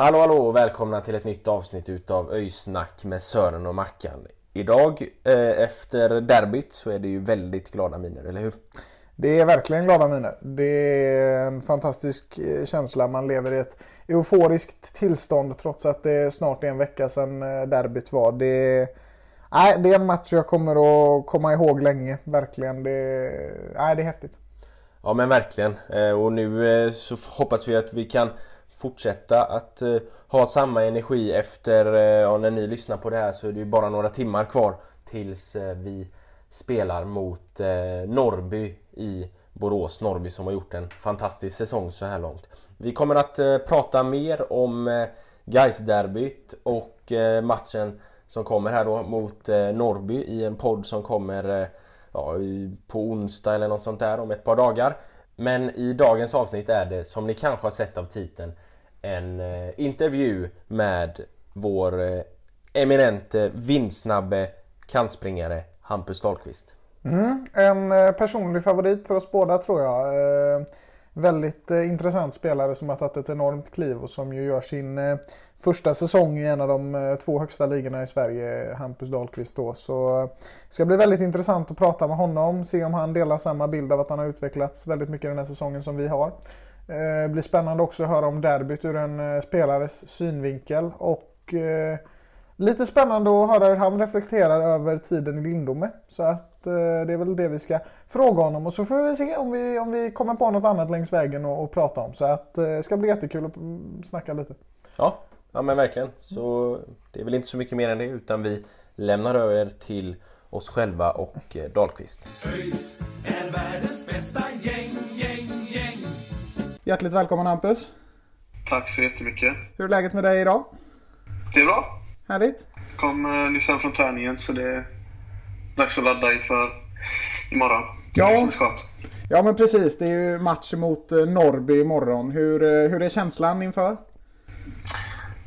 Hallå hallå och välkomna till ett nytt avsnitt utav Öjsnack med Sören och Mackan. Idag eh, efter derbyt så är det ju väldigt glada miner, eller hur? Det är verkligen glada miner. Det är en fantastisk eh, känsla. Man lever i ett euforiskt tillstånd trots att det snart är en vecka sedan eh, derbyt var. Det är, nej, det är en match jag kommer att komma ihåg länge. Verkligen. Det, nej, det är häftigt. Ja men verkligen. Eh, Och nu så hoppas vi att vi kan fortsätta att eh, ha samma energi efter, eh, ja, när ni lyssnar på det här så är det ju bara några timmar kvar tills eh, vi spelar mot eh, Norrby i Borås. Norrby som har gjort en fantastisk säsong så här långt. Vi kommer att eh, prata mer om eh, Gais-derbyt och eh, matchen som kommer här då mot Norby Norrby i en podd som kommer ja, på onsdag eller något sånt där om ett par dagar. Men i dagens avsnitt är det som ni kanske har sett av titeln en eh, intervju med vår eh, eminente vindsnabbe kantspringare Hampus Dahlqvist. Mm, en eh, personlig favorit för oss båda tror jag. Eh, Väldigt eh, intressant spelare som har tagit ett enormt kliv och som ju gör sin eh, första säsong i en av de eh, två högsta ligorna i Sverige, Hampus Dahlqvist då. Så eh, det ska bli väldigt intressant att prata med honom, se om han delar samma bild av att han har utvecklats väldigt mycket den här säsongen som vi har. Eh, blir spännande också att höra om derbyt ur en eh, spelares synvinkel och eh, Lite spännande att höra hur han reflekterar över tiden i Lindome. Så att eh, det är väl det vi ska fråga honom och så får vi se om vi, om vi kommer på något annat längs vägen och, och prata om. Så att eh, det ska bli jättekul att mm, snacka lite. Ja, ja men verkligen. Så det är väl inte så mycket mer än det utan vi lämnar över till oss själva och eh, Dahlqvist. ÖIS är världens bästa gäng, gäng, gäng. Hjärtligt välkommen Hampus. Tack så jättemycket. Hur är läget med dig idag? Det är bra. Härligt? Kom eh, nyss hem från träningen så det är dags att ladda inför imorgon. Ja. Skönt. Ja men precis, det är ju match mot eh, Norrby imorgon. Hur, eh, hur är känslan inför?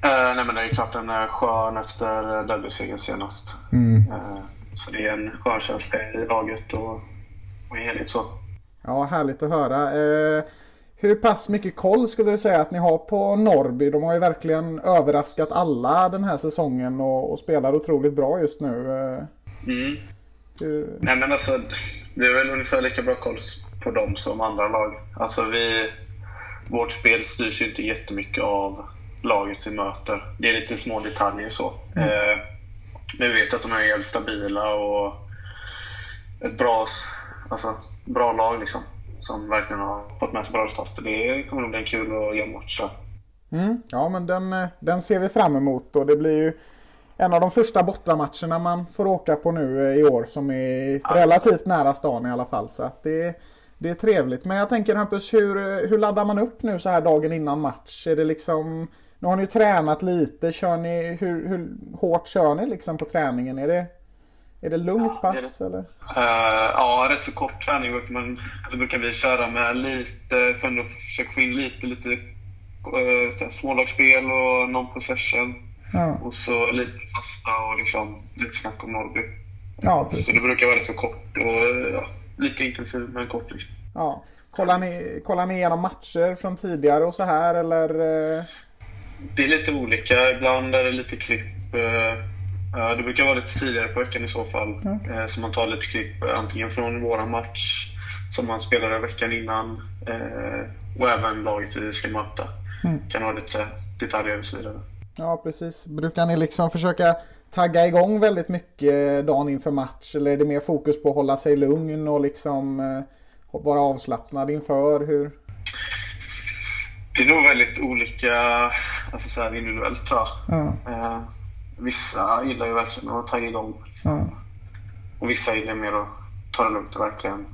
Eh, nej men det är klart den är skön efter derbysegern senast. Eh, så det är en skön känsla i laget och, och i helhet så. Ja, härligt att höra. Eh, hur pass mycket koll skulle du säga att ni har på Norrby? De har ju verkligen överraskat alla den här säsongen och, och spelar otroligt bra just nu. Eh, Mm. hur... Nej men alltså, vi har väl ungefär lika bra koll på dem som andra lag. Alltså vi, vårt spel styrs ju inte jättemycket av laget vi möter. Det är lite små detaljer så. Eh, men vi vet att de är jävligt stabila och ett bra, alltså, bra lag liksom. Som verkligen har fått med sig bra resultat. Det kommer nog bli en kul och jämn match. Mm, ja, men den, eh, den ser vi fram emot och det blir ju en av de första bortamatcherna man får åka på nu eh, i år som är relativt nära stan i alla fall. Så det, det är trevligt. Men jag tänker Hampus, hur, eh, hur laddar man upp nu så här dagen innan match? Är det liksom, nu har ni ju tränat lite. Kör ni, hur, hur hårt kör ni liksom på träningen? Är det, är det lugnt Ja, det pass det. eller? Eh, ja, rätt så kort träning man, eller brukar vi köra med lite, för att försöka få in lite, lite uh, smålagsspel och non-possession. Ja, Och så lite fasta och liksom lite snack om Norrby. ja Så det brukar vara rätt så kort och ja, lite intensivt men kort. Liksom. Ja. Kollar, ni, kollar ni igenom matcher från tidigare och så här eller? eh? Det är lite olika. Ibland är det lite klipp. ja, det brukar vara lite tidigare på veckan i så fall. Eh, Så man tar lite klipp eh, antingen från våran match som man spelade veckan innan eh, och även laget vi ska möta. Kan ha lite detaljer och så vidare. Ja, precis. Brukar ni liksom försöka tagga igång väldigt mycket dagen inför match? Eller är det mer fokus på att hålla sig lugn och liksom vara avslappnad inför? Hur? Det är nog väldigt olika alltså så här individuellt tror jag. Ja, Eh, vissa gillar ju verkligen att tagga igång. ja. Och vissa gillar mer att ta det lugnt och verkligen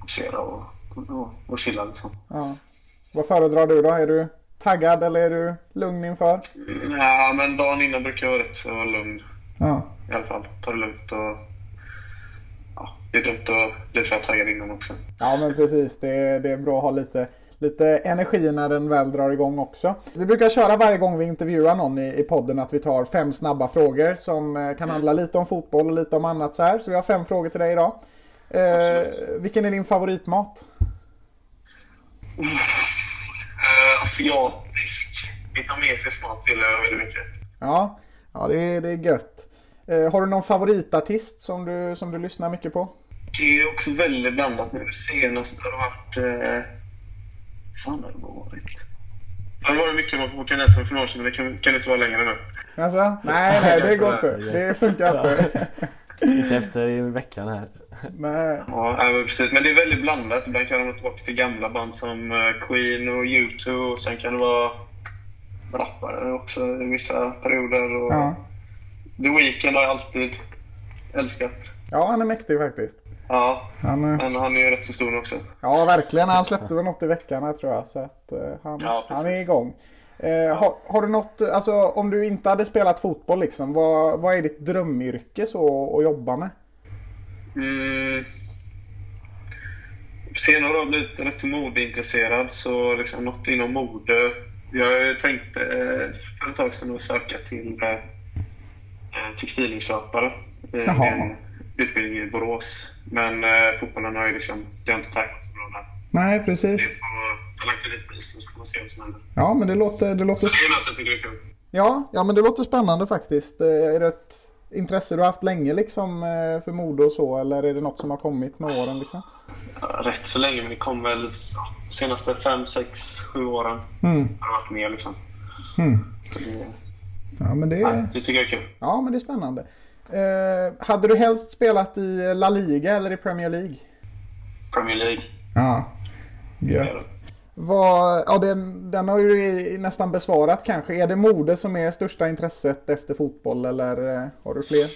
fokusera och, och, och chilla liksom. Ja. Vad föredrar du då? Är du taggad eller är du lugn inför? Ja, men dagen innan brukar jag vara rätt så lugn Ja, i alla fall. Ta det lugnt och... Ja, det är dumt att bli för taggad innan också. ja men precis. Det är, det är bra att ha lite, lite energi när den väl drar igång också. Vi brukar köra varje gång vi intervjuar någon i, i podden att vi tar fem snabba frågor som eh, kan handla lite om fotboll och lite om annat så här. Så vi har fem frågor till dig idag. Eh, vilken är din favoritmat? Uh, asiatisk, vietnamesisk mat gillar jag väldigt mycket. Ja, ja det, är, det är gött. Eh, har du någon favoritartist som du, som du lyssnar mycket på? Det är också väldigt blandat nu. Senast har det varit... Uh, fan har det varit? Det har varit mycket på Kanelsen för några år sedan, men det kan, kan inte vara längre nu. Alltså? Nej, nej, det går inte. Det funkar inte. Inte efter i veckan här. Nej. Ja, men precis. Men det är väldigt blandat. Ibland kan de tillbaka till gamla band som eh, Queen och U2. Och sen kan det vara rappare också i vissa perioder. Och Ja. The Weeknd har jag alltid älskat. ja, han är mäktig faktiskt. Ja, Han, men han är ju rätt så stor också. Ja, verkligen. Han släppte väl något i veckan här tror jag. Så att eh, han, Ja, han är igång. Eh, har, har du något, alltså om du inte hade spelat fotboll liksom, vad, vad är ditt drömyrke så att jobba med? Mm. Senare har jag blivit rätt så modeintresserad, så liksom något inom mode. Jag tänkte eh, för ett tag sedan att söka till eh, eh, textilinköpare i Jaha. Utbildning i Borås. Men eh, fotbollen har ju liksom, det har inte tagit så bra där. Nej, precis. Jag har lagt på isen så får man se vad som händer. Ja, men det låter, det låter, Så det är något jag tycker är kul. ja, ja, men det låter spännande faktiskt. Eh, Är det ett intresse du har haft länge liksom eh, för mode och så, eller är det något som har kommit med åren liksom? Rätt så länge, men det kom väl ja, de senaste fem, sex, sju åren Mm. har det varit mer liksom. Mm. Det, Ja, men det, ja, det tycker jag är kul. ja, men det är spännande. Eh, hade du helst spelat i La Liga eller i Premier League? Premier League. Ja. det. Vad, ja, den, den har ju nästan besvarat kanske. Är det mode som är största intresset efter fotboll eller eh, har du fler?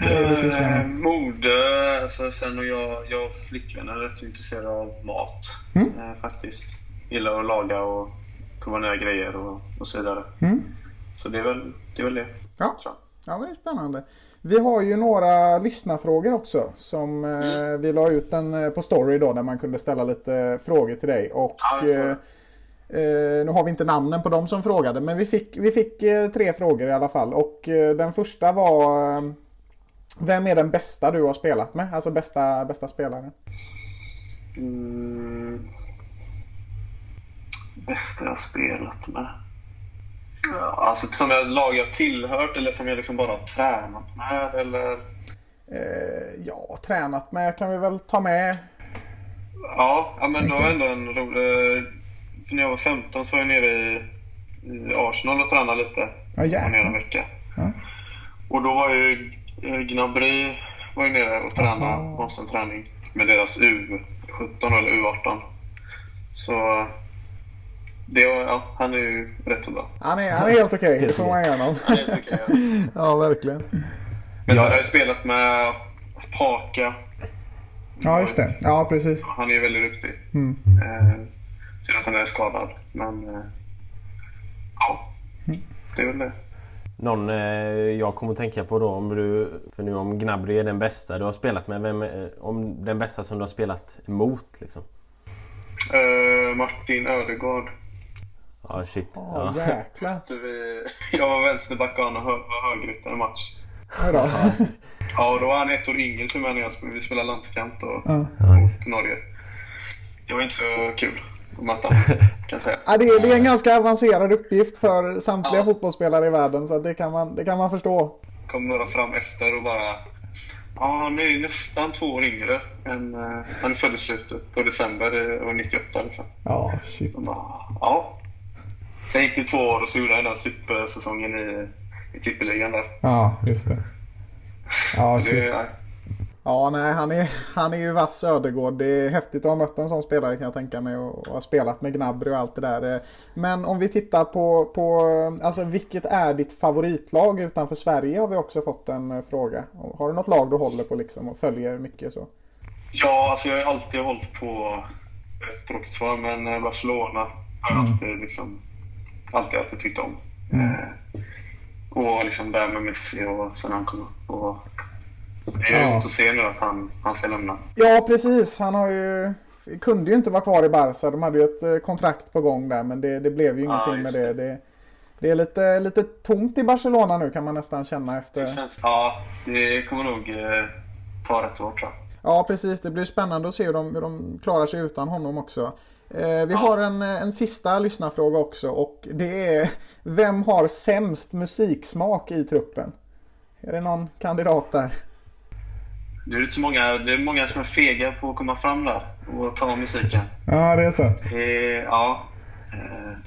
Eh, mode, alltså sen och jag, jag och flickvän är rätt intresserade av mat. Mm. Eh, faktiskt. Gillar att laga och prova nya grejer och, och så vidare. Mm. Så det är väl det. Är väl det Ja. Ja, det är spännande. Vi har ju några lyssnarfrågor också som eh, vi la ut en eh, på story då där man kunde ställa lite frågor till dig. Och Ja, eh, eh, nu har vi inte namnen på de som frågade men vi fick, vi fick eh, tre frågor i alla fall. Och eh, den första var eh, Vem är den bästa du har spelat med? Alltså bästa, bästa spelaren. Mm. Bästa jag har spelat med? Alltså som jag lag jag tillhört eller som jag liksom bara har tränat med eller? Eh, ja, tränat med kan vi väl ta med. Ja, ja men det var ändå en rolig... För när jag var 15 så var jag nere i, i Arsenal och tränade lite. Ja, nere en jäklar. vecka. Ja. Och då var ju eh, Gnabry var ju nere och tränade en träning med deras U17 eller U18. Så det var, ja, han är ju rätt så bra. Han är, han är helt okej, det får man ge honom. Han är helt okej, ja. Ja, verkligen. Men sen har jag ju spelat med Paka. Ja, just det. Ja, precis. Han är ju väldigt duktig. Mm. Eh, Synd att han är skadad. Men eh, ja, det är väl det. Någon eh, jag kommer att tänka på då om du... För nu om Gnabry är den bästa du har spelat med. Vem, är- om den bästa som du har spelat emot liksom. Eh, Martin Ödegaard. Ja shit. Ja, Ja. jäklar. Jag var vänsterback och han var högerytter i en match. Då. Ja, och då var han ett år yngre till mig när jag spelade, vi spelade landskamp och Ja. mot Norge. Det var inte så kul att möta kan jag säga. Ja, det, är, det är en ganska avancerad uppgift för samtliga Ja. fotbollsspelare i världen så det, kan man, det kan man förstå. kom några fram efter och bara... Ja, han är ju nästan två år yngre. Än, eh, han är född i slutet på december eh, år 98 liksom. Ja, shit. Bara, ja. Sen gick det två år och så gjorde han den supersäsongen i, i tippeligan där. Ja, just det. Ja, Så det, ja. Ja, nej, han är, han är ju vass Södergård. Det är häftigt att ha mött en sån spelare kan jag tänka mig och, och ha spelat med Gnabry och allt det där. Men om vi tittar på, på alltså vilket är ditt favoritlag utanför Sverige har vi också fått en fråga. Har du något lag du håller på liksom och följer mycket så? ja, alltså jag har alltid hållit på ett tråkigt svar, men eh, Barcelona har jag alltid, liksom, alltid, alltid tyckt om. Eh, och liksom där med Messi och sen han kom upp. Och det är Ja. roligt att se nu att han, han ska lämna. Ja, precis. Han har ju kunde ju inte vara kvar i Barca. De hade ju ett eh, kontrakt på gång där men det, det blev ju Ja, ingenting med just det. det. Det är lite, lite tomt i Barcelona nu kan man nästan känna efter. Det känns, ja, det kommer nog eh, ta rätt år tror jag. Ja, precis. Det blir spännande att se hur de, hur de klarar sig utan honom också. Eh, vi har en, eh, en sista lyssnarfråga också och det är Vem har sämst musiksmak i truppen? Är det någon kandidat där? Det är, inte så många, det är många som är fega på att komma fram där och ta musiken. Ja, det är så. Det är, ja. Eh,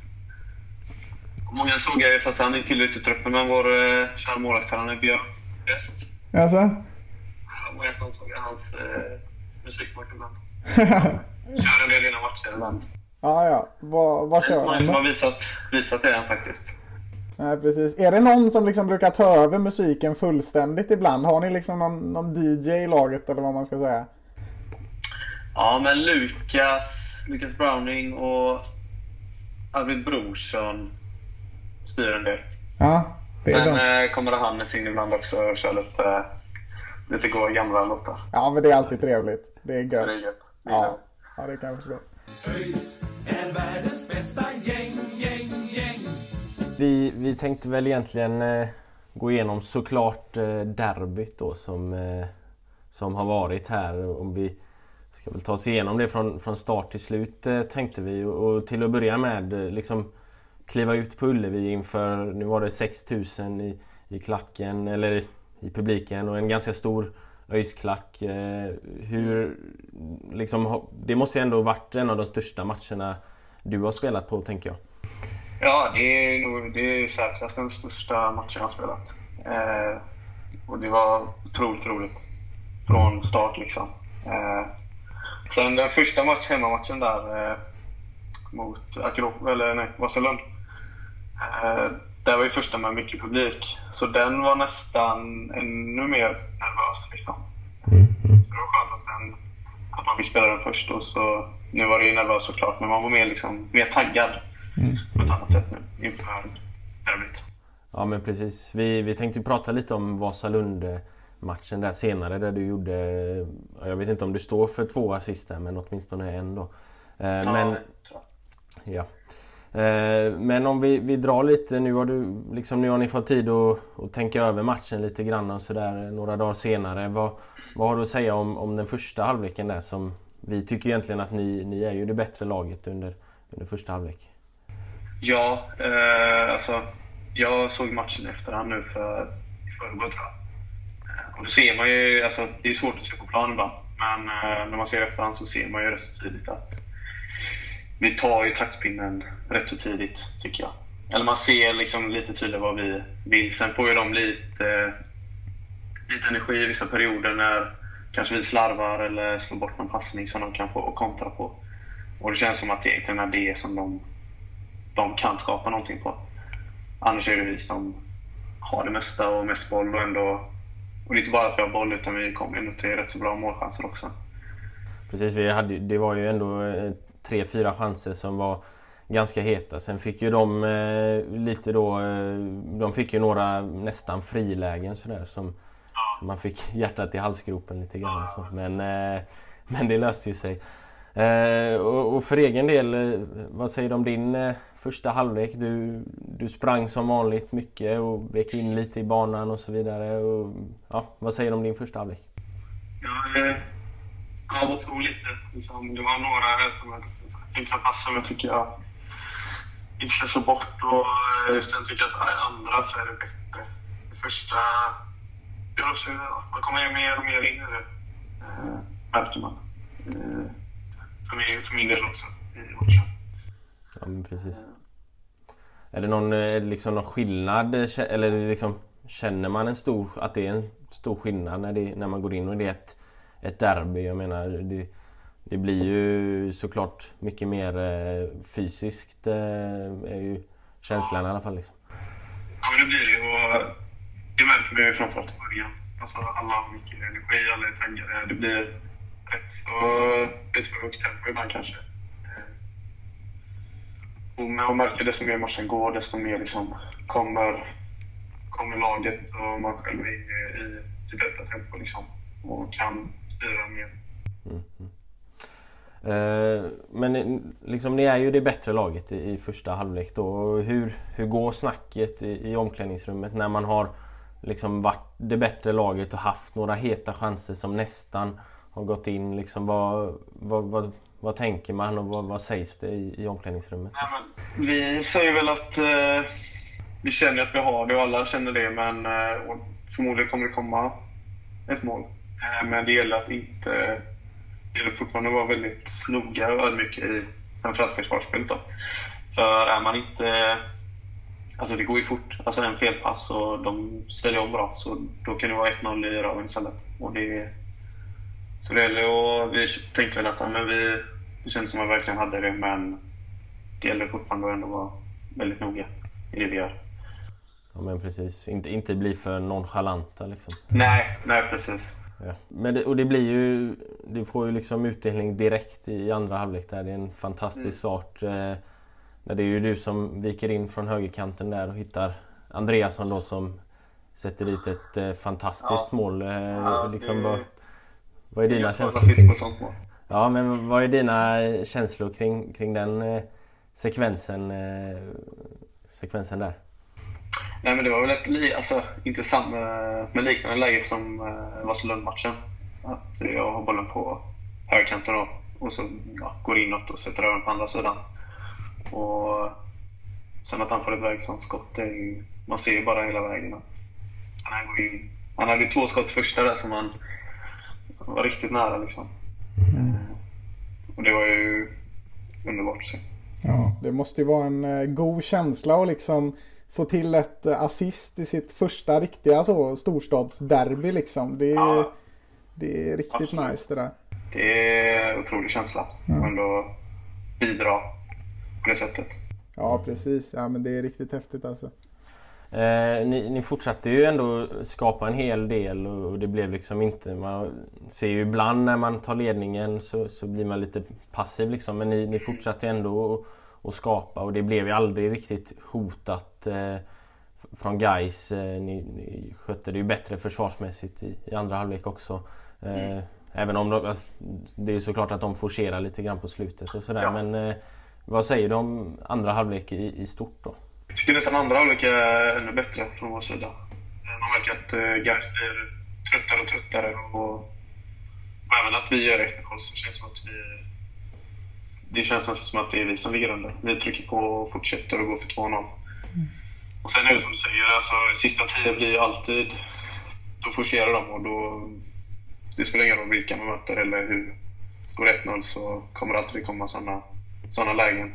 många såg jag fast han är till ute i truppen, men vår eh, kära målvakt är Björn West. Alltså? Ja, Många som såg hans eh, musiksmak ibland. Kör en del innan matcher ibland. Ja, ja. Vad, vad Det är kör inte många han som har visat, visat det än faktiskt. Nej, precis. Är det någon som liksom brukar ta över musiken fullständigt ibland? Har ni liksom någon, någon DJ i laget eller vad man ska säga? Ja, men Lukas, Lukas Browning och Arvid Brorsson styr en del. Ja, det är Sen de. eh, kommer Hannes in ibland också och kör lite, lite gamla låtar. Ja, men det är alltid trevligt. Det är Så det är gött. gött. Det är Ja, gött. Ja det kan jag förstå. ÖIS är världens bästa gäng, gäng, gäng. Vi, vi tänkte väl egentligen eh, gå igenom såklart eh, derbyt då som, eh, som har varit här. Om vi ska väl ta oss igenom det från, från start till slut eh, tänkte vi. Och, och till att börja med eh, liksom kliva ut på Ullevi inför, nu var det 6000 i, i klacken, eller i, i publiken och en ganska stor ÖIS-klack. Eh, hur, liksom, det måste ju ändå varit en av de största matcherna du har spelat på tänker jag. Ja, det är nog det är säkrast den största matchen jag har spelat. Eh, och det var otroligt roligt. Från start liksom. Eh, sen den första match, hemmamatchen där eh, mot Akro, eller nej, Vasalund. Eh, där var ju första med mycket publik. Så den var nästan ännu mer nervös liksom. Så det var skönt att, den, att man fick spela den först. Och så, nu var det ju nervöst såklart, men man var mer, liksom, mer taggad på ett annat sätt nu inför derbyt. Ja men precis. Vi, vi tänkte prata lite om Vasalund-matchen där senare där du gjorde... ja, Jag vet inte om du står för två assist där men åtminstone en då. Eh, men, Ja, ja. Eh, men om vi, vi drar lite, nu har, du, liksom, nu har ni fått tid att, att tänka över matchen lite grann och sådär eh, några dagar senare. Vad, vad har du att säga om, om den första halvleken där som vi tycker egentligen att ni, ni är ju det bättre laget under, under första halvlek. Ja, eh, alltså jag såg matchen i efterhand nu för i förrgår tror jag. Eh, och då ser man ju, alltså det är svårt att se på plan ibland, men eh, när man ser i efterhand så ser man ju rätt så tydligt att vi tar ju taktpinnen rätt så tidigt, tycker jag. Eller man ser liksom lite tydligare vad vi vill. Sen får ju de lite, lite energi i vissa perioder när kanske vi slarvar eller slår bort någon passning som de kan få kontra på. Och det känns som att det egentligen är det som de de kan skapa någonting på. Annars är det vi som har det mesta och mest boll och ändå... Och det är inte bara för att har boll utan vi kommer ändå till rätt så bra målchanser också. Precis, vi hade, det var ju ändå ett tre, fyra chanser som var ganska heta. Sen fick ju de eh, lite då... Eh, de fick ju några nästan frilägen sådär som... Man fick hjärtat i halsgropen lite grann. Så. Men, eh, men det löste ju sig. Eh, och, och för egen del, eh, vad säger du om din eh, första halvlek? Du, du sprang som vanligt mycket och vek in lite i banan och så vidare. Och, ja, vad säger du om din första halvlek? Jag eh, Ja, gav och tog lite. Liksom, det var några som jag tänkte pass som tycker jag inte ska bort. Och eh, sen tycker jag att andra så är det bättre. Det första... Jag också, man kommer ju mer och mer in i det. Eh, märker man. Eh, för, min, för min del också i matchen. Ja, men precis. är det någon, eh, liksom någon skillnad eh, eller liksom, känner man en stor, att det är en stor skillnad när, det, när man går in och det är ett, ett derby? Jag menar, det, det blir ju såklart mycket mer eh, fysiskt eh, är ju känslan i alla fall. Liksom. Ja, men det blir det ju. Och det märker man ju framförallt i början. Alltså, alla har mycket energi, alla är taggade. Det blir rätt så lite för högt tempo ibland kanske. Eh, och man märker desto mer matchen går, desto mer liksom kommer, kommer laget och man själv är i sitt rätta tempo liksom. Och kan styra mer. Eh, Men liksom, ni är ju det bättre laget i, i första halvlek då. Hur, hur går snacket i, i omklädningsrummet när man har liksom varit det bättre laget och haft några heta chanser som nästan har gått in? Liksom, vad, vad, vad, vad tänker man och vad, vad sägs det i, i omklädningsrummet? Ja, vi säger väl att eh, vi känner att vi har det och alla känner det men eh, förmodligen kommer det komma ett mål. Eh, men det gäller att inte... Det gäller fortfarande att vara väldigt noga och ödmjuk i framförallt försvarsspelet då. För är man inte... Alltså det går ju fort. Alltså en felpass och de ställer om bra så då kan det vara 1-0 i röven istället. Och det, så det gäller och vi tänkte väl att men vi, det känns som att vi verkligen hade det men det gäller fortfarande att ändå vara väldigt noga i det vi gör. Ja men precis, inte, inte bli för nonchalanta liksom. Nej, nej precis. Ja. Men det, och det blir ju... Du får ju liksom utdelning direkt i andra halvlek där. Det är en fantastisk start. Eh, när det är ju du som viker in från högerkanten där och hittar Andreasson då som sätter dit ett eh, fantastiskt mål. Eh, liksom, vad, vad är dina känslor? får fisk på sånt mål. Ja men vad är dina känslor kring, kring den eh, sekvensen, eh, sekvensen där? Nej men det var väl ett, li- alltså, inte samma, men liknande läge som Vasalund-matchen. Att jag har bollen på högerkanten då, och så ja, går inåt och sätter över på andra sidan. Och sen att han får ett vägsamt skott, det är ju, man ser ju bara hela vägen att han, går in. han hade ju två skott första där som han var riktigt nära liksom. Eh, och det var ju underbart att se. Ja, det måste ju vara en eh, god känsla att liksom få till ett eh, assist i sitt första riktiga så, storstadsderby liksom. Det är, Ja. det är riktigt Absolut. nice det där. Det är en otrolig känsla. Och ändå bidra på det sättet. Ja, precis. Ja, men det är riktigt häftigt alltså. Eh, ni, ni fortsatte ju ändå skapa en hel del och, och det blev liksom inte... Man ser ju ibland när man tar ledningen så, så blir man lite passiv liksom. Men ni, ni fortsatte ändå att- att skapa och det blev ju aldrig riktigt hotat eh, från guys. Eh, ni, ni skötte det ju bättre försvarsmässigt i, i andra halvlek också. Eh, Även om de, alltså, det är såklart att de forcerar lite grann på slutet och sådär. Ja. Men eh, vad säger du om andra halvlek i, i stort då? Jag tycker nästan andra halvlek är ännu bättre från vår sida. Man märker att eh, Gais blir tröttare och tröttare. Och, och även att vi gör 1-0 så känns det som att vi... Det känns nästan som att det är vi som ligger under. Vi trycker på och fortsätter och går för 2-0. Och sen är det som du säger, alltså, sista tio blir ju alltid... Då forcerar de och då... Det spelar ingen roll vilka man möter eller hur. Det 1-0 så kommer det alltid komma sådana såna lägen.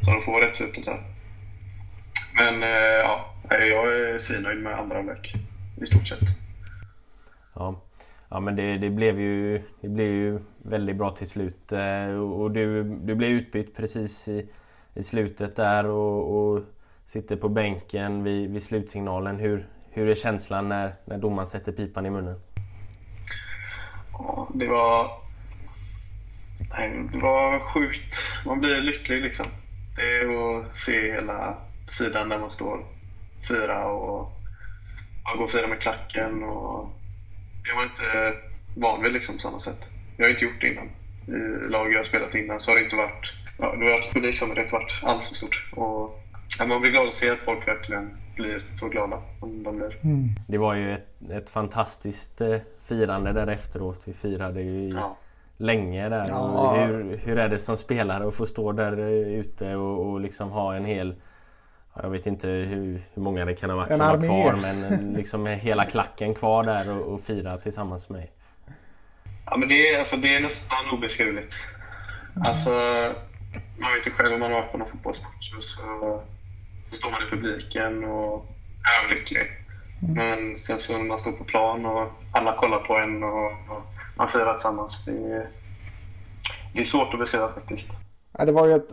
Så de får rätt supert där. Men eh, ja, jag är svinnöjd med andra halvlek i stort sett. Ja, ja men det, det, blev ju, det blev ju väldigt bra till slut. Eh, och du, du blev utbytt precis i, i slutet där och, och sitter på bänken vid, vid slutsignalen. Hur, hur är känslan när, när domaren sätter pipan i munnen? Ja, det var... Nej, det var sjukt. Man blir lycklig liksom. Det är att se hela sidan där man står fyra och och gå fyra med klacken. Och det var inte van vid liksom på samma sätt. Jag har inte gjort det innan. I lag jag har spelat innan så har det inte varit... Ja, det har varit publik som det inte varit alls så stort. Och, ja, man blir glad att se att folk verkligen blir så glada som de blir. Det var ju ett, ett fantastiskt eh, firande där efteråt. Vi firade ju i, Ja. länge där. Ja. Hur, hur är det som spelare att få stå där eh, ute och, och liksom ha en hel jag vet inte hur, hur många det kan ha varit En som var armé. kvar men eh, liksom hela klacken kvar där och, och fira tillsammans med mig. Ja, men det är, alltså, det är nästan obeskrivligt. Alltså, man vet ju själv om man har varit på någon fotbollsmatch så så står man i publiken och är överlycklig. Men sen så när man står på plan och alla kollar på en och, och man firar tillsammans. Det är, det är svårt att beskriva faktiskt. Ja, det var ju ett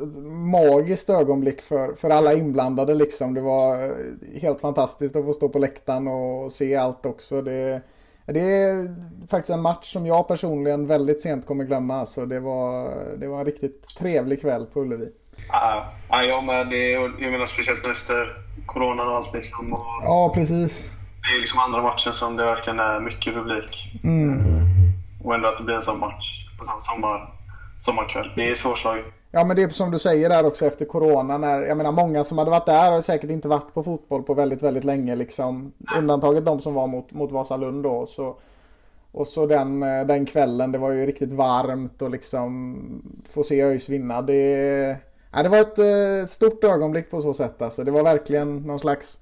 magiskt ögonblick för, för alla inblandade liksom. Det var eh, helt fantastiskt att få stå på läktaren och se allt också. Det, det är faktiskt en match som jag personligen väldigt sent kommer glömma. Alltså det, var, det var en riktigt trevlig kväll på Ullevi. Ja, ja, jag med. Det, jag menar speciellt nu efter coronan och allt liksom. Och Ja, precis. det är liksom andra matchen som det verkligen är mycket publik. Och ändå att det blir en sån match på sån sommar, sommarkväll. Det är svårslaget. Ja men det är som du säger där också efter corona när, jag menar många som hade varit där har säkert inte varit på fotboll på väldigt, väldigt länge liksom. Undantaget de som var mot, mot Vasalund då. Så, och så den, eh, den kvällen, det var ju riktigt varmt och liksom få se ÖIS vinna. Det, ja, det var ett eh, stort ögonblick på så sätt alltså. Det var verkligen någon slags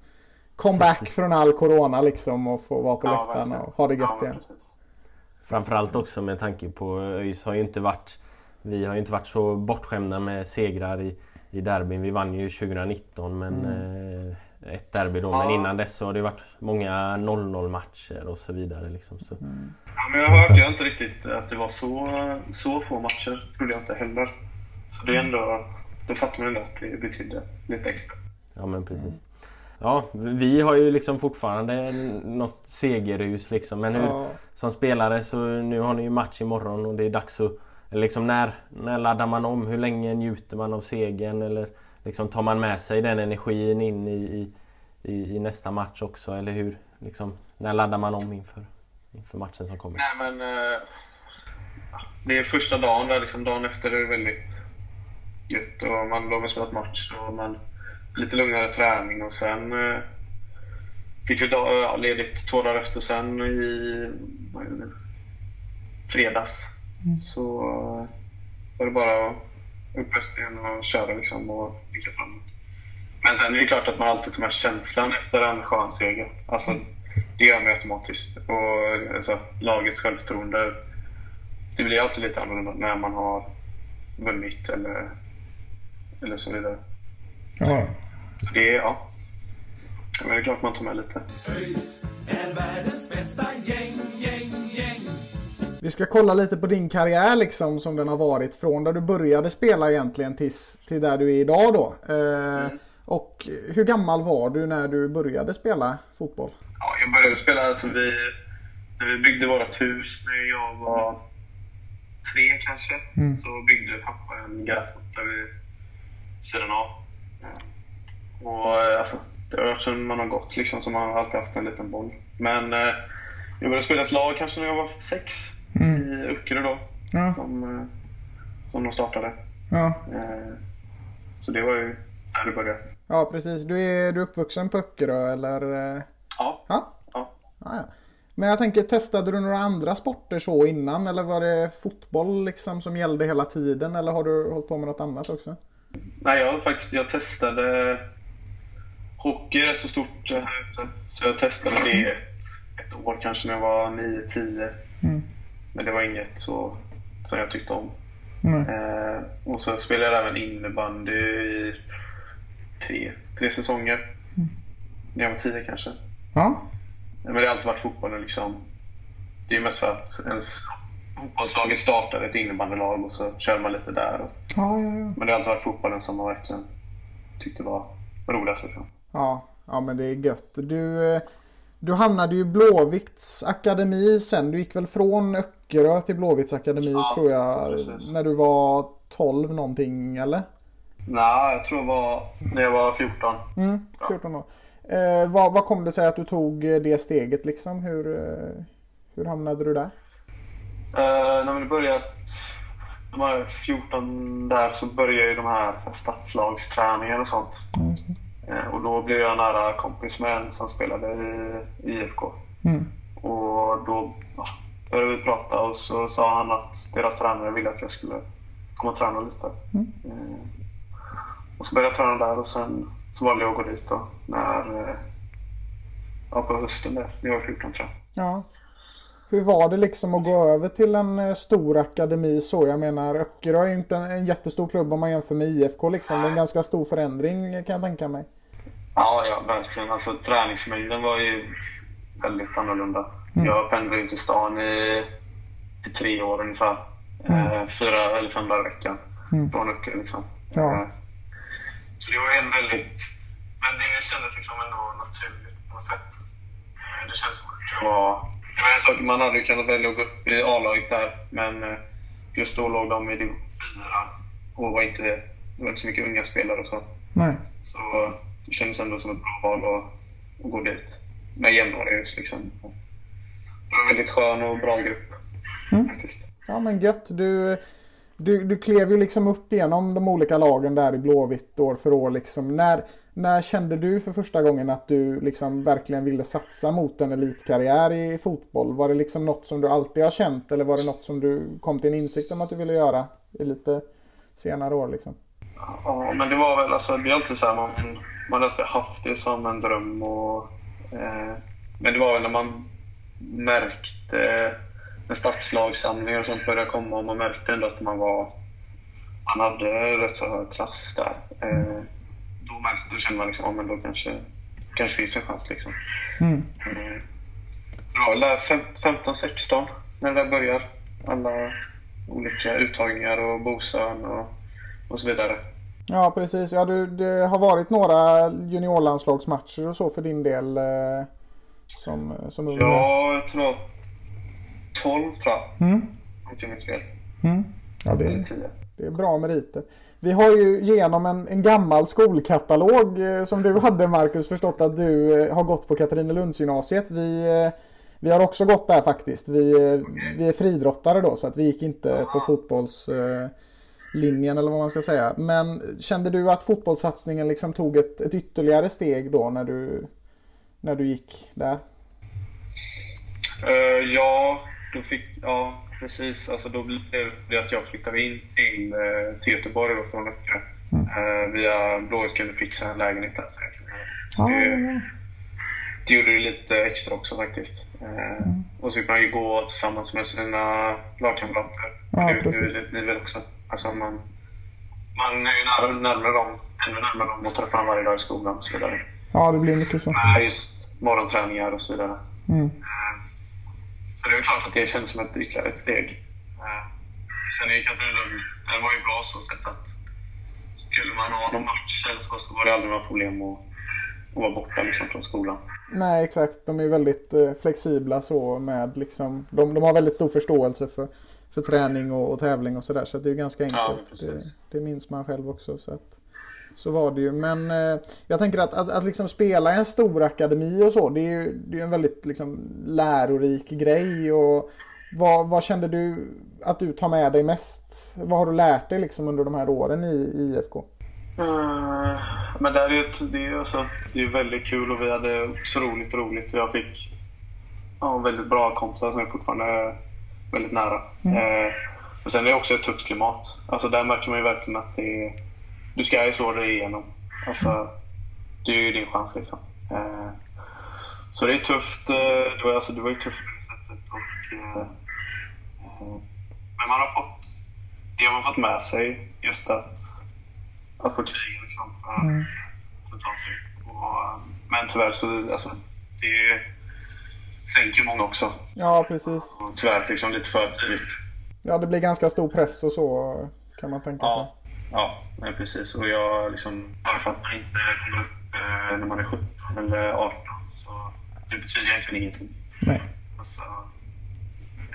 comeback från all corona liksom och få vara på läktaren verkligen. och ha det Ja, gött men igen. precis. Framförallt också med tanke på ÖIS har ju inte varit Vi har ju inte varit så bortskämda med segrar i, i derbyn. Vi vann ju 2019 men eh, ett derby då. Men innan dess så har det varit många 0-0 matcher och så vidare. Liksom. Så, Ja, men jag hörde ju inte riktigt att det var så, så få matcher. trodde jag inte heller. Så det är ändå... Då fattar man ändå att det betydde lite extra. Ja men precis. Ja, vi har ju liksom fortfarande något segerhus liksom. Men hur, Ja. som spelare så nu har ni ju match imorgon och det är dags att... Liksom när, när laddar man om? Hur länge njuter man av segern? Eller liksom tar man med sig den energin in i, i, i, nästa match också? Eller hur? Liksom, när laddar man om inför, inför matchen som kommer? Nej, men... Eh, det är första dagen där, liksom dagen efter är det väldigt gött. Och man har spelat match och man lite lugnare träning och sen eh, fick vi dag, ledigt två dagar efter sen i vad fredags så var det bara upp igen och köra liksom och blicka framåt. Men sen är det klart att man alltid tar med känslan efter en skön seger. Alltså, det gör man ju automatiskt. Och alltså, lagets självförtroende, det blir alltid lite annorlunda när man har vunnit eller, eller så vidare. Ja. Så det är, ja. Men det är klart man tar med lite. ÖIS är världens bästa gäng, gäng, gäng. Vi ska kolla lite på din karriär liksom som den har varit från där du började spela egentligen tills, till där du är idag då. Eh, Och hur gammal var du när du började spela fotboll? Ja, jag började spela alltså vi, när vi byggde vårt hus när jag var tre kanske. Så byggde pappa en gräsmatta vid sidan av. Och eh, alltså, det har man har gått liksom, så man har alltid haft en liten boll. Men eh, jag började spela ett lag kanske när jag var sex i Öckerö då. Ja. Som, eh, som de startade. Ja, Eh, Så det var ju där det började. ja precis. Du är, du är uppvuxen på Öckerö eller? eh? Ja. Ja? ja. Ja. Men jag tänker, testade du några andra sporter så innan? Eller var det fotboll liksom som gällde hela tiden? Eller har du hållit på med något annat också? Nej, jag, faktiskt, jag testade... Hockey är så stort här ute. Så jag testade det år kanske när jag var 9-10. Men det var inget så, som jag tyckte om. Eh, och så spelade jag även innebandy i tre, tre säsonger. När jag var 10 kanske. Ja. Men det har alltid varit fotbollen liksom. Det är mest för att ens fotbollslaget startar ett innebandylag och så kör man lite där. Och, Ja, ja, ja. men det har alltid varit fotbollen som man verkligen tyckte var roligast. Liksom. Ja, ja men det är gött. Du, eh, du hamnade ju Blåvitts akademi sen. Du gick väl från Öckerö till Blåvitts akademi Ja, tror jag. precis. När du var 12 någonting eller? Nej, jag tror det var när jag var 14. Mm, 14 år. Eh, vad, vad kom det sig att du tog eh, det steget liksom? Hur, eh, hur hamnade du där? Uh, när vi började, när man var 14 där så började ju de här, så här stadslagsträningar och sånt. Eh, och då blev jag nära kompis med en som spelade i IFK. Mm. Och då ja, började vi prata och så sa han att deras tränare ville att jag skulle komma och träna lite. Eh, och så började jag träna där och sen så valde jag att gå dit då när, eh, ja, på hösten där, när jag var 14 tror jag. Ja. Hur var det liksom att gå över till en eh, stor akademi så? Jag menar Öckerö är ju inte en, en jättestor klubb om man jämför med IFK liksom. Det är en ganska stor förändring kan jag tänka mig. Ja, ja, verkligen. Alltså träningsmängden var ju väldigt annorlunda. Jag pendlade ju till stan i, i tre år ungefär. Eh, fyra eller fem dagar i veckan. Från Ucke liksom. Ja. Eh, så det var en väldigt... Men det kändes liksom ändå naturligt på något sätt. Det kändes som att det var... Det var en sak, man hade ju kunnat välja att gå upp i A-laget där, men eh, just då låg de i division 4 och var inte, det var inte så mycket unga spelare och så. Nej. Så det kändes ändå som ett bra val att, att gå dit. Med jämnåriga liksom. Det var en väldigt skön och bra grupp. Faktiskt. Ja men gött. Du, du, du klev ju liksom upp genom de olika lagen där i Blåvitt år för år. Liksom. När, när kände du för första gången att du liksom verkligen ville satsa mot en elitkarriär i fotboll? Var det liksom något som du alltid har känt eller var det något som du kom till en insikt om att du ville göra i lite senare år? Liksom? Ja, men det var väl alltså, det är alltid så här, man, man har alltid haft det som en dröm. Och, eh, men det var väl när man märkte eh, när stadslagssamlingar och sånt började komma och man märkte ändå att man var man hade rätt så hög klass där. Eh, märkte, då kände man liksom, ja, men då kanske, kanske finns en chans. Liksom. Mm. Det var väl där 15-16 när det där börjar. Alla olika uttagningar och Bosön och, och så vidare. Ja precis. Ja, du, det har varit några juniorlandslagsmatcher och så för din del eh, som, som ung. Ja, jag tror 12 tror jag. Mm. Om inte minns fel. Ja, det, Eller 10. Det är bra meriter. Vi har ju genom en, en gammal skolkatalog eh, som du hade Marcus förstått att du eh, har gått på Katrinelundsgymnasiet. Vi, eh, vi har också gått där faktiskt. Vi, vi är friidrottare då så att vi gick inte på fotbollslinjen eller vad man ska säga. Men kände du att fotbollssatsningen liksom tog ett, ett ytterligare steg då när du, när du gick där? Eh, ja, då fick, ja, precis. Alltså, då blev det att jag flyttade in till, uh, till Göteborg då, från Öckerö. Uh, via Blåvitt kunde fixa en lägenhet där. Så jag kunde, det, det gjorde det lite extra också faktiskt. Uh, Och så fick man ju gå tillsammans med sina lagkamrater. Ja, det, det, det, väl också. Alltså man, man är ju närmare, närmare dem, ännu närmare dem och träffar dem varje dag i skolan och så vidare. Ja, det blir mycket så. Med just morgonträningar och så vidare. Mm. Så det är klart att det känns som ett ytterligare ett steg. Eh, Sen är Katrinelund, den var ju bra så sätt att skulle man ha någon match eller så, så var det aldrig några problem att, att vara borta liksom från skolan. Nej, exakt. De är väldigt eh, flexibla så med liksom, de, de har väldigt stor förståelse för, för träning och, och tävling och sådär. Så att det är ju ganska enkelt. det, precis. det minns man själv också. Så, att, så var det ju. Men eh, jag tänker att, att, att liksom spela i en stor akademi och så, det är ju det är en väldigt liksom, lärorik grej. Och vad, vad kände du att du tar med dig mest? Vad har du lärt dig liksom under de här åren i, i IFK? Eh, Men det, är ju ett, det, är alltså, det är väldigt kul och vi hade otroligt roligt. Jag fick ja, väldigt bra kompisar som är fortfarande väldigt nära. Eh, men sen är det också ett tufft klimat. Alltså, där märker man ju verkligen att det är, du ska ju slå dig igenom. Alltså, det är ju din chans liksom. Eh, så det är tufft. eh, Det var, alltså, det var ju tufft på det sättet. Och, eh, men man har fått, det har man fått med sig. Just att att få kriga liksom, för, för att ta sig. Och, men tyvärr så alltså, det sänker många också. Ja, precis. Och tyvärr liksom lite för tidigt. Ja, det blir ganska stor press och så kan man tänka sig. Ja, men precis. Och jag liksom, bara för att man inte kommer upp eh, när man är 17 eller 18 så det betyder egentligen ingenting. Nej. Alltså,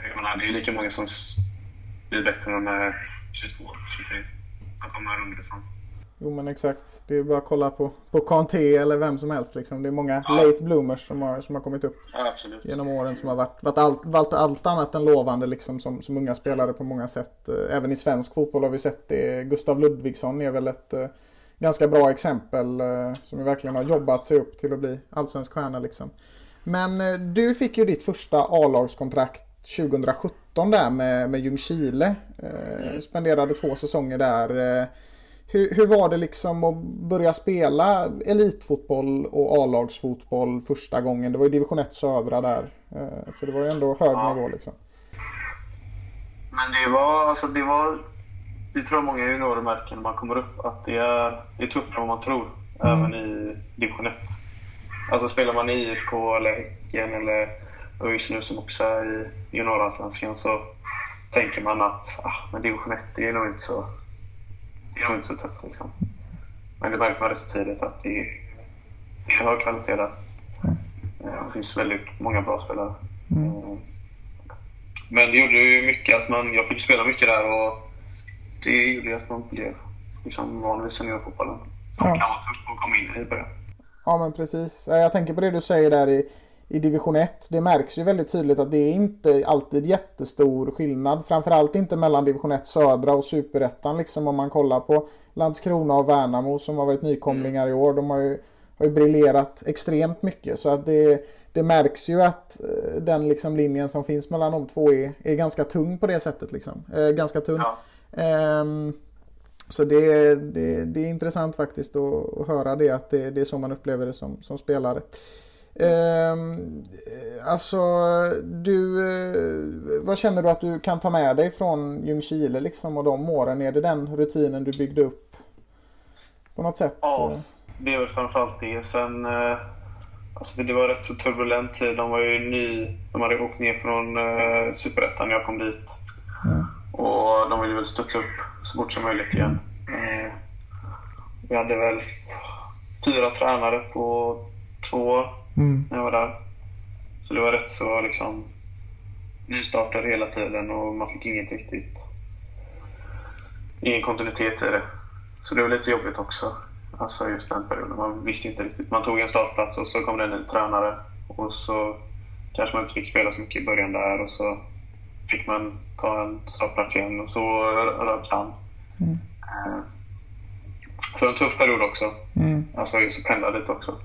jag menar, det är lika många som blir bättre när de är 22, 23. De kommer underifrån. Jo men exakt. Det är bara att kolla på, på Kanté eller vem som helst. Liksom. Det är många late bloomers som har, som har kommit upp Ja, genom åren som har varit, varit, allt, varit allt annat än lovande liksom, som, som unga spelare på många sätt. Eh, Även i svensk fotboll har vi sett det. Gustav Ludvigsson är väl ett eh, ganska bra exempel eh, som verkligen har jobbat sig upp till att bli allsvensk stjärna. Liksom. Men eh, du fick ju ditt första A-lagskontrakt 2017 där med, med Ljungskile. Eh, spenderade två säsonger där. Hur, hur var det liksom att börja spela elitfotboll och A-lagsfotboll första gången? Det var ju division 1 södra där. Eh, Så det var ju ändå hög nivå liksom. Men det var, alltså det var, det tror många juniorer märker när man kommer upp, att det är, det är tuffare än vad man tror. även i division 1. Alltså spelar man i IFK eller Häcken eller ÖIS nu som också är i juniorallsvenskan så tänker man att ah, men division 1 det är nog inte så, är nog inte så tufft. Liksom. Men det märker man rätt så tidigt att det är, det är hög kvalitet där. Eh, Det finns väldigt många bra spelare. Eh, Men det gjorde ju mycket att man, jag fick spela mycket där och det gjorde att man blev liksom van vid seniorfotbollen. Som Ja. kan vara tufft att komma in i början. Ja men precis. Jag tänker på det du säger där i, i division 1. Det märks ju väldigt tydligt att det är inte alltid jättestor skillnad. Framförallt inte mellan division 1 södra och superettan liksom om man kollar på Landskrona och Värnamo som har varit nykomlingar i år. De har ju, har ju briljerat extremt mycket så att det, det märks ju att eh, den liksom linjen som finns mellan de två är, är ganska tung på det sättet liksom. Eh, ganska tunn. Ja. Ehm, så det, det, det är intressant faktiskt att, att höra det att det, det är så man upplever det som, som spelare. Ehm, alltså du, eh, vad känner du att du kan ta med dig från Ljungskile liksom och de åren? Är det den rutinen du byggde upp? På något sätt? Ja, Eh, det är väl framförallt det. Sen, eh, alltså det var rätt så turbulent tid. De var ju ny. De hade åkt ner från eh, Superettan när jag kom dit. Och de ville väl studsa upp så fort som möjligt igen. Eh, vi hade väl fyra tränare på två år när jag var där. Så det var rätt så liksom nystartade hela tiden och man fick inget riktigt ingen kontinuitet i det. Så det var lite jobbigt också. Alltså just den perioden. Man visste inte riktigt. Man tog en startplats och så kom det en ny tränare. Och så kanske man inte fick spela så mycket i början där och så fick man ta en startplats igen och så rök han. Eh, Så en tuff period också. Alltså just att pendla lite också.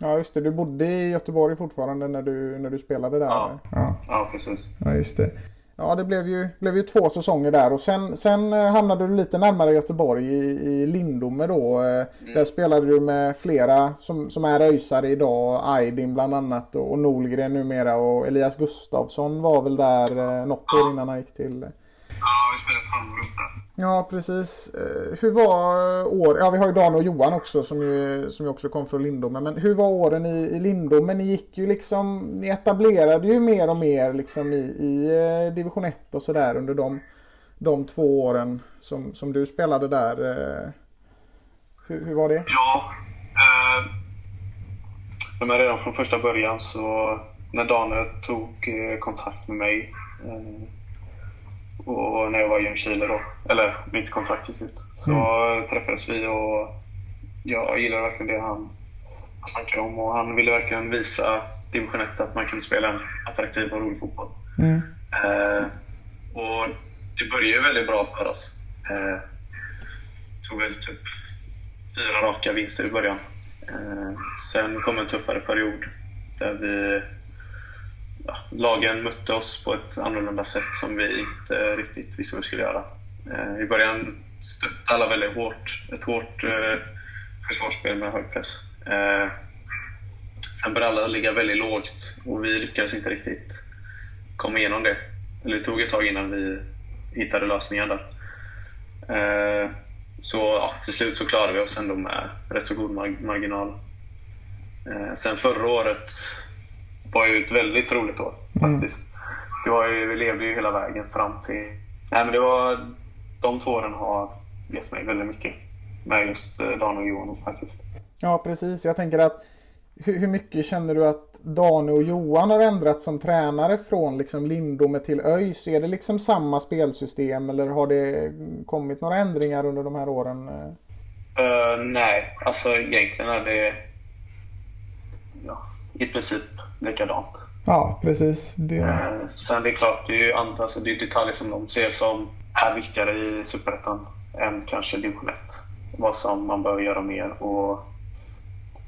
Ja just det, du bodde i Göteborg fortfarande när du, när du spelade där? Ja. ja. Ja, precis. Ja, just det. Ja, det blev ju, blev ju två säsonger där och sen, sen eh, hamnade du lite närmare Göteborg i, i Lindome då. Eh, Där spelade du med flera som, som är ÖISare idag. Aydin bland annat och, och Nolgren numera och Elias Gustafsson var väl där eh, något år innan han gick till... Ja, vi spelade ett halvår upp där. Ja, precis. Eh, hur var år... Ja, vi har ju Dan och Johan också som ju, som ju också kom från Lindome. Men hur var åren i, i Lindome? Ni gick ju liksom... Ni etablerade ju mer och mer liksom i, i eh, division 1 och sådär under de, de två åren som, som du spelade där. Eh, hur, hur var det? Ja. Eh, men redan från första början så när Daniel tog kontakt med mig eh, och när jag var i Ljungskile då, eller mitt kontrakt gick ut, så träffades vi och jag gillade verkligen det han snackade om och han ville verkligen visa division 1 att man kunde spela en attraktiv och rolig fotboll. Eh, och det började ju väldigt bra för oss. Eh, tog väl typ fyra raka vinster i början. Eh, sen kom en tuffare period där vi ja, lagen mötte oss på ett annorlunda sätt som vi inte riktigt visste vad vi skulle göra. Eh, I början stötte alla väldigt hårt. Ett hårt eh, försvarsspel med hög press. Eh, sen började alla ligga väldigt lågt och vi lyckades inte riktigt komma igenom det. Eller det tog ett tag innan vi hittade lösningar där. Eh, så ja, till slut så klarade vi oss ändå med rätt så god marginal. Eh, sen förra året var ju ett väldigt roligt år faktiskt. Det var ju, vi levde ju hela vägen fram till... Nej men det var... De två åren har gett mig väldigt mycket. Med just eh, Dan och Johan faktiskt. Ja, precis. Jag tänker att hur, hur mycket känner du att Dane och Johan har ändrat som tränare från liksom Lindome till ÖIS? Är det liksom samma spelsystem eller har det kommit några ändringar under de här åren? Eh, nej, alltså egentligen är det ja, i princip likadant. Ja, precis. Det... Eh, sen det är klart, det är ju andra alltså det är detaljer som de ser som är viktigare i Superettan än kanske division 1. Vad som man bör göra mer och,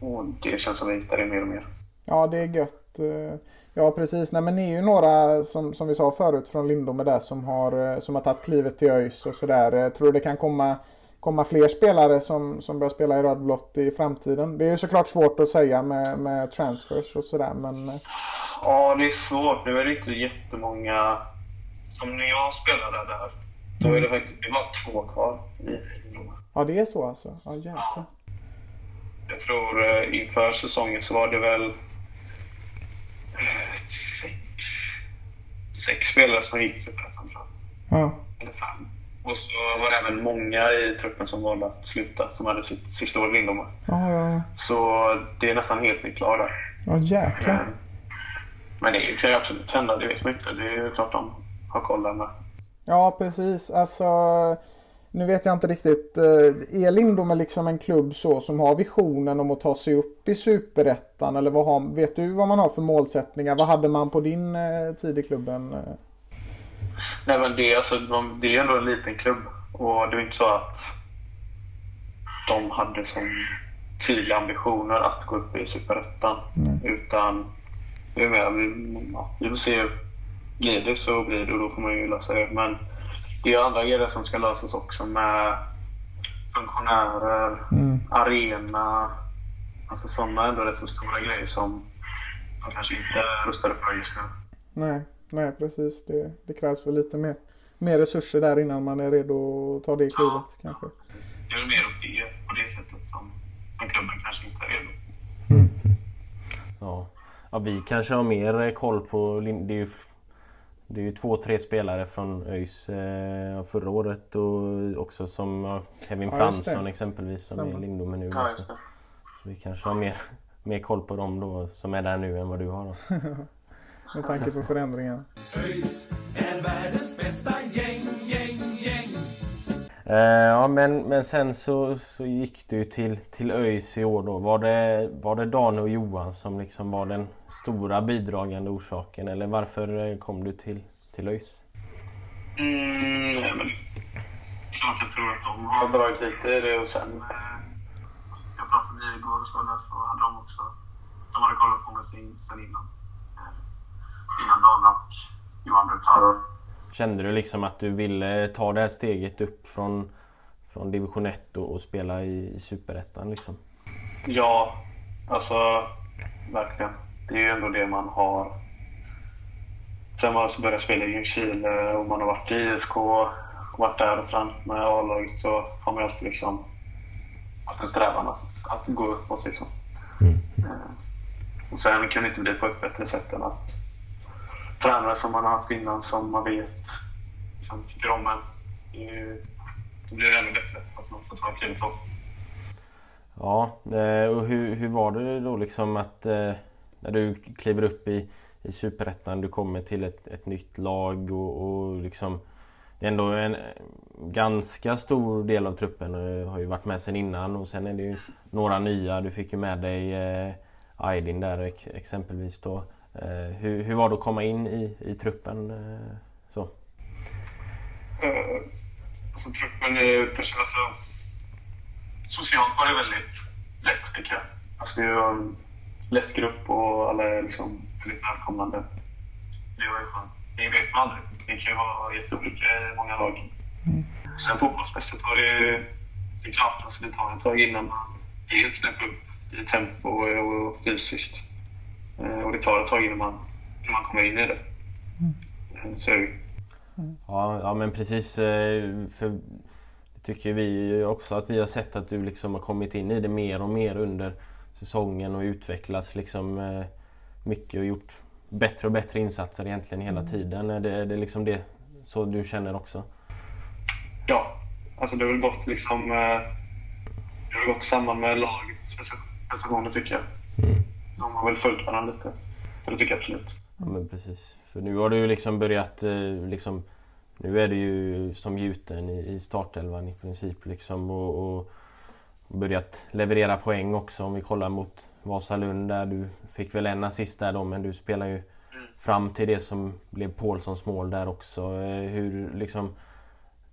och det känns som vi hittar det mer och mer. Ja, det är gött. Eh, Ja, precis. Nej, men ni är ju några, som, som vi sa förut, från Lindome där som har, eh, som har tagit klivet till ÖIS och sådär. Eh, Tror du det kan komma, komma fler spelare som, som börjar spela i rödblått i framtiden? Det är ju såklart svårt att säga med, med transfers och sådär, men... eh, Ja, det är svårt. Nu är det inte jättemånga... Som när jag spelade där, då är det faktiskt det var två kvar i. Ja, det är så alltså? Ja, jäklar. Jag tror eh, inför säsongen så var det väl eh, sex, sex spelare som gick Superettan tror jag. Ja. Eller fem. Och så var det även många i truppen som valde att sluta, som hade sitt sista år i Lindome. Ja, ja, Så det är nästan helt nytt lag där. ja jäklar. Eh, Men det kan ju absolut hända, det vet man inte. Det är ju klart de har koll där med. Ja, precis. Alltså, nu vet jag inte riktigt. eh, Är Lindome liksom en klubb så som har visionen om att ta sig upp i Superettan? Eller vad har, vet du vad man har för målsättningar? Vad hade man på din eh, tid i klubben? Nej men det, alltså, de, det är ju ändå en liten klubb och det är inte så att de hade som tydliga ambitioner att gå upp i Superettan. Utan det är mer, vi, ja, vi får se hur blir det så blir det och då får man ju lösa det. Men det är andra grejer som ska lösas också med funktionärer, arena, alltså sådana ändå rätt så stora grejer som de kanske inte rustade för just nu. Nej, nej precis. Det, det krävs väl lite mer, mer resurser där innan man är redo att ta det klivet kanske. Det är väl mer åt det på det sättet som, som klubben kanske inte är redo. Ja. ja, vi kanske har mer eh, koll på... Det är ju, det är ju två, tre spelare från ÖIS eh, förra året och också som ja, Kevin Ja, Fransson exempelvis som är Stämmer. i Lindome nu. Ja, det. Så vi kanske har mer, mer koll på dem då som är där nu än vad du har då. Med tanke på förändringar. ÖIS är världens bästa gäng, gäng, gäng. Eh, ja men, men sen så, så gick du ju till, till ÖIS i år då. Var det, var det Dan och Johan som liksom var den stora bidragande orsaken eller varför eh, kom du till, till ÖIS? Mm, men klart jag tror att de har dragit lite i det och sen... Eh, jag pratade med igår och så där så hade de också... De hade kollat på mig sen, sen innan. Innan Dan och Johan klara. Kände du liksom att du ville ta det här steget upp från, från division 1 och, och spela i, i superettan liksom? Ja, alltså verkligen. Det är ju ändå det man har. Sen man alltså börjat spela i Ljungskile och man har varit i IFK och varit där och tränat med A-laget så har man ju alltid liksom haft en strävan att, att gå uppåt. Liksom. Eh, Och sen kan det inte bli på ett bättre sätt än att tränare som man har haft innan som man vet liksom, tycker om en. Det Då blir det ännu bättre att man får ta klivet upp. Ja, eh, och hur, hur var det då liksom att eh, när du kliver upp i, i Superettan, du kommer till ett, ett nytt lag och, och liksom det är ändå en ganska stor del av truppen eh, har ju varit med sen innan och sen är det ju några nya. Du fick ju med dig eh, Aydin där exempelvis då. Eh, hur, hur var det att komma in i, i truppen? Eh, så? Eh, alltså truppen är ju kanske alltså, socialt var det väldigt lätt tycker jag. Alltså det är ju en lätt grupp och alla är liksom väldigt välkomnande. Det var ju skönt. Det vet man aldrig. Det kan ju vara jätteolika i många lag. Sen fotbollsmässigt var det ju, det är klart, alltså det tar ett tag innan man helt snäpper upp i tempo och, och fysiskt. Eh, och det tar ett tag innan man, innan man kommer in i det. Eh, Så är det ju. Ja, ja men precis. eh, För det tycker vi också att vi har sett att du liksom har kommit in i det mer och mer under säsongen och utvecklats liksom eh, mycket och gjort bättre och bättre insatser egentligen hela tiden. Är det, är det liksom det så du känner också? Ja, alltså det har väl gått liksom... Det har gått samman med lagets prestationer tycker jag. De har väl följt varandra lite. Så det tycker jag absolut. Ja men precis. För nu har du ju liksom börjat eh, liksom Nu är du ju som gjuten i, startelvan i princip liksom och, och börjat leverera poäng också om vi kollar mot Vasalund där du fick väl en assist där då men du spelar ju fram till det som blev Paulssons mål där också. Eh, Hur liksom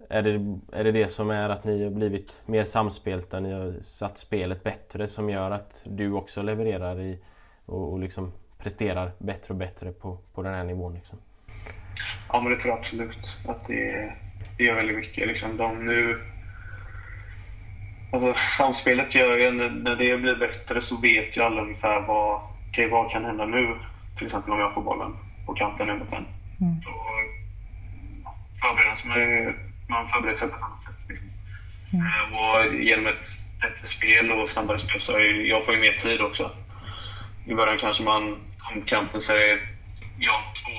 är det, är det det som är att ni har blivit mer samspelta, ni har satt spelet bättre som gör att du också levererar i och, och liksom presterar bättre och bättre på, på den här nivån liksom? Ja, men det tror jag absolut. Att det, det gör väldigt mycket. Liksom de nu... Alltså, samspelet gör ju, när, när det blir bättre så vet ju alla ungefär vad, okej, vad kan hända nu. Till exempel om jag får bollen på kanten över den. Då förbereder man, man förbereder sig på ett annat sätt. Liksom. Eh, Och genom ett bättre spel och snabbare spel så ju- jag får ju mer tid också. I början kanske man om kanten säger ja, två.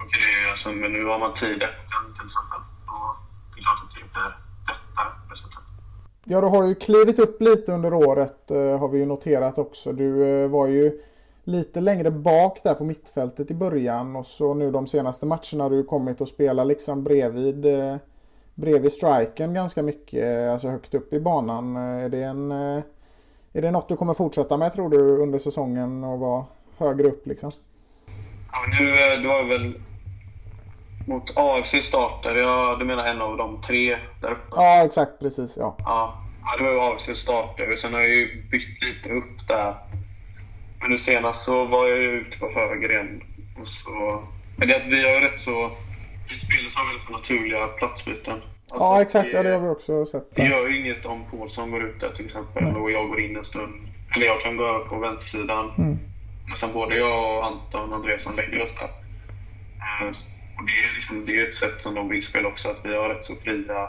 Och det är alltså, men nu har man tid efter till exempel. Och det är klart att det blir lättare. Ja, du har ju klivit upp lite under året eh, har vi ju noterat också. Du eh, var ju lite längre bak där på mittfältet i början och så nu de senaste matcherna har du kommit och spelat liksom bredvid, eh, bredvid striken ganska mycket, alltså högt upp i banan. Är det, en, är det något du kommer fortsätta med tror du under säsongen och vara högre upp liksom? Ja, nu, eh, det var väl mot AFC startade jag, du menar en av de tre där uppe? Ja, exakt precis. Ja. Ja, ja det var ju AFC startade och sen har jag ju bytt lite upp där. Men nu senast så var jag ju ute på höger igen. Och så, men det att vi har ju rätt så... I spelet så har så naturliga platsbyten. Alltså, ja, exakt. Ja, det har vi också sett. Det gör ju inget om Paulsson går ut där till exempel och jag går in en stund. Eller jag kan gå över på vänstersidan. Mm. Men sen både jag och Anton Andreasson lägger oss där. Eh, Och det är, liksom, det är ett sätt som de vill spela också, att vi har rätt så fria,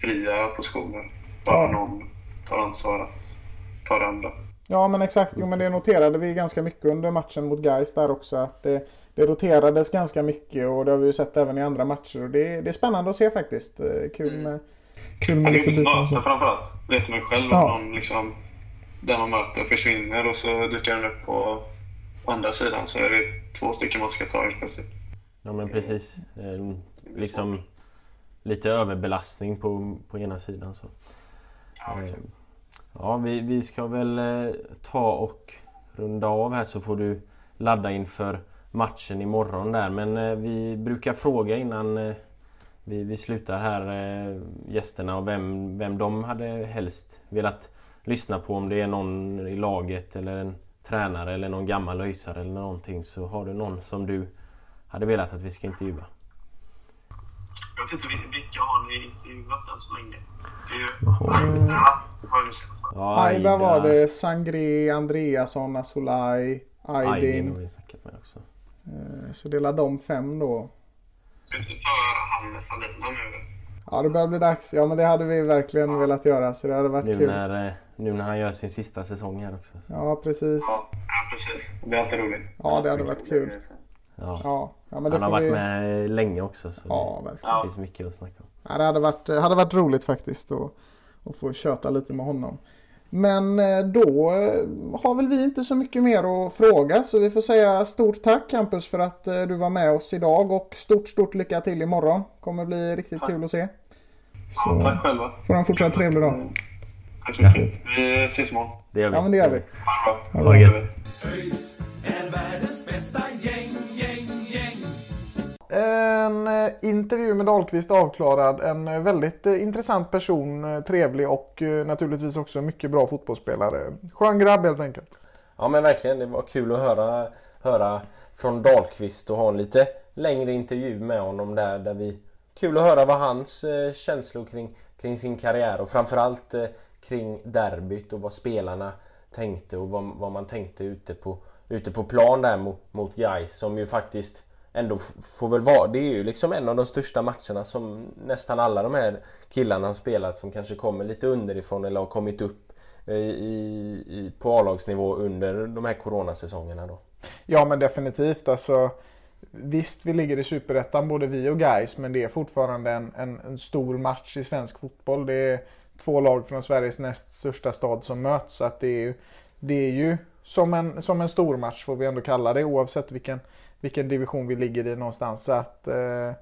fria positioner. Bara Ja. någon tar ansvar att ta det andra. Ja men exakt, jo men det noterade vi ganska mycket under matchen mot Gais där också. Att det, det roterades ganska mycket och det har vi ju sett även i andra matcher. Och det, det är spännande att se faktiskt. Eh, Kul med, kul Men med det lite byten framförallt. Vet man ju själv Ja. om någon liksom, den man möter försvinner och så dyker den upp på andra sidan så är det två stycken man ska ta helt plötsligt. Ja men precis. Liksom lite överbelastning på, på ena sidan. Så. Eh, Ja, vi, vi ska väl eh, ta och runda av här så får du ladda inför matchen imorgon där. Men eh, vi brukar fråga innan eh, vi, vi slutar här eh, gästerna och vem, vem de hade helst velat lyssna på. Om det är någon i laget eller en tränare eller någon gammal öjsare eller någonting. Så har du någon som du hade velat att vi ska intervjua? Jag vet inte vil- vilka har ni intervjuat än så länge? Det är ju Aida har jag nu sett. Ja, Aida var det, Sangré, Andreasson, Asolaj, Aydin har Aydin. vi snackat med också. Eh, Så delar de fem då. Ska vi inte ta Hannes Alina nu? Ja det börjar bli dags. Ja men det hade vi verkligen velat göra så det hade varit Nu kul. när, eh, nu när han gör sin sista säsong här också. Så. Ja precis. Ja, ja, precis. Det är alltid roligt. Ja det hade varit kul. Ja. Ja, ja men det Han har varit vi... med länge också så Ja det verkligen. finns mycket att snacka om. Ja, det hade varit, hade varit roligt faktiskt att, att få köta lite med honom. Men eh, då eh, har väl vi inte så mycket mer att fråga så vi får säga stort tack Campus för att eh, du var med oss idag och stort stort lycka till imorgon. Kommer bli riktigt kul att se. Så Tack själva. får en fortsatt trevlig dag. Tack så mycket. Vi ses imorgon. Det gör vi. Ja men det gör vi. Ha det bra. Ha det gött. ÖIS är världens bästa gäng, gäng, gäng. En eh, intervju med Dahlqvist avklarad. En eh, väldigt eh, intressant person, trevlig och naturligtvis också mycket bra fotbollsspelare. Skön grabb helt enkelt. Ja men verkligen, det var kul att höra, höra från Dahlqvist och ha en lite längre intervju med honom där. där vi, kul att höra vad hans eh, känslor kring, kring sin karriär och framförallt eh, kring derbyt och vad spelarna tänkte och vad, vad man tänkte ute på, ute på plan där mot, mot Gais som ju faktiskt ändå får väl vara, det är ju liksom en av de största matcherna som nästan alla de här killarna har spelat som kanske kommer lite underifrån eller har kommit upp eh, i, i, på A-lagsnivå under de här coronasäsongerna då. Ja men definitivt alltså. Visst vi ligger i superettan både vi och guys men det är fortfarande en, en, en stor match i svensk fotboll. Det är två lag från Sveriges näst största stad som möts. Så att det, är ju, det är ju som en, som en stor match får vi ändå kalla det oavsett vilken, vilken division vi ligger i någonstans. Så, att, eh,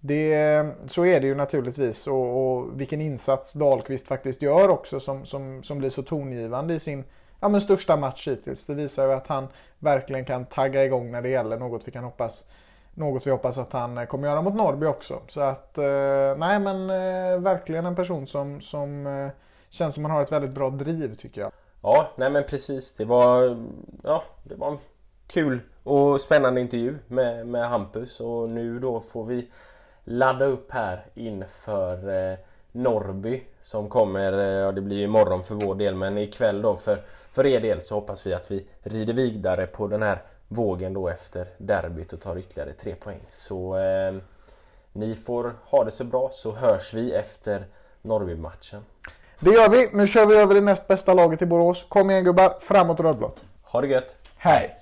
det, så är det ju naturligtvis och, och vilken insats Dahlqvist faktiskt gör också som, som, som blir så tongivande i sin ja, men största match hittills. Det visar ju att han verkligen kan tagga igång när det gäller något vi kan hoppas något vi hoppas att han eh, kommer göra mot Norrby också. Så att, eh, nej men eh, verkligen en person som, som eh, känns som han har ett väldigt bra driv tycker jag. Ja, nej men precis. Det var, ja, det var en kul och spännande intervju med, med Hampus och nu då får vi ladda upp här inför eh, Norrby som kommer, eh, ja det blir ju imorgon för vår del men ikväll då för, för er del så hoppas vi att vi rider vidare på den här vågen då efter derbyt och tar ytterligare tre poäng. Så eh, Ni får ha det så bra så hörs vi efter Norrby-matchen. Det gör vi. Nu kör vi över det näst bästa laget i Borås. Kom igen gubbar, framåt rödblått. Ha det gött! Hej!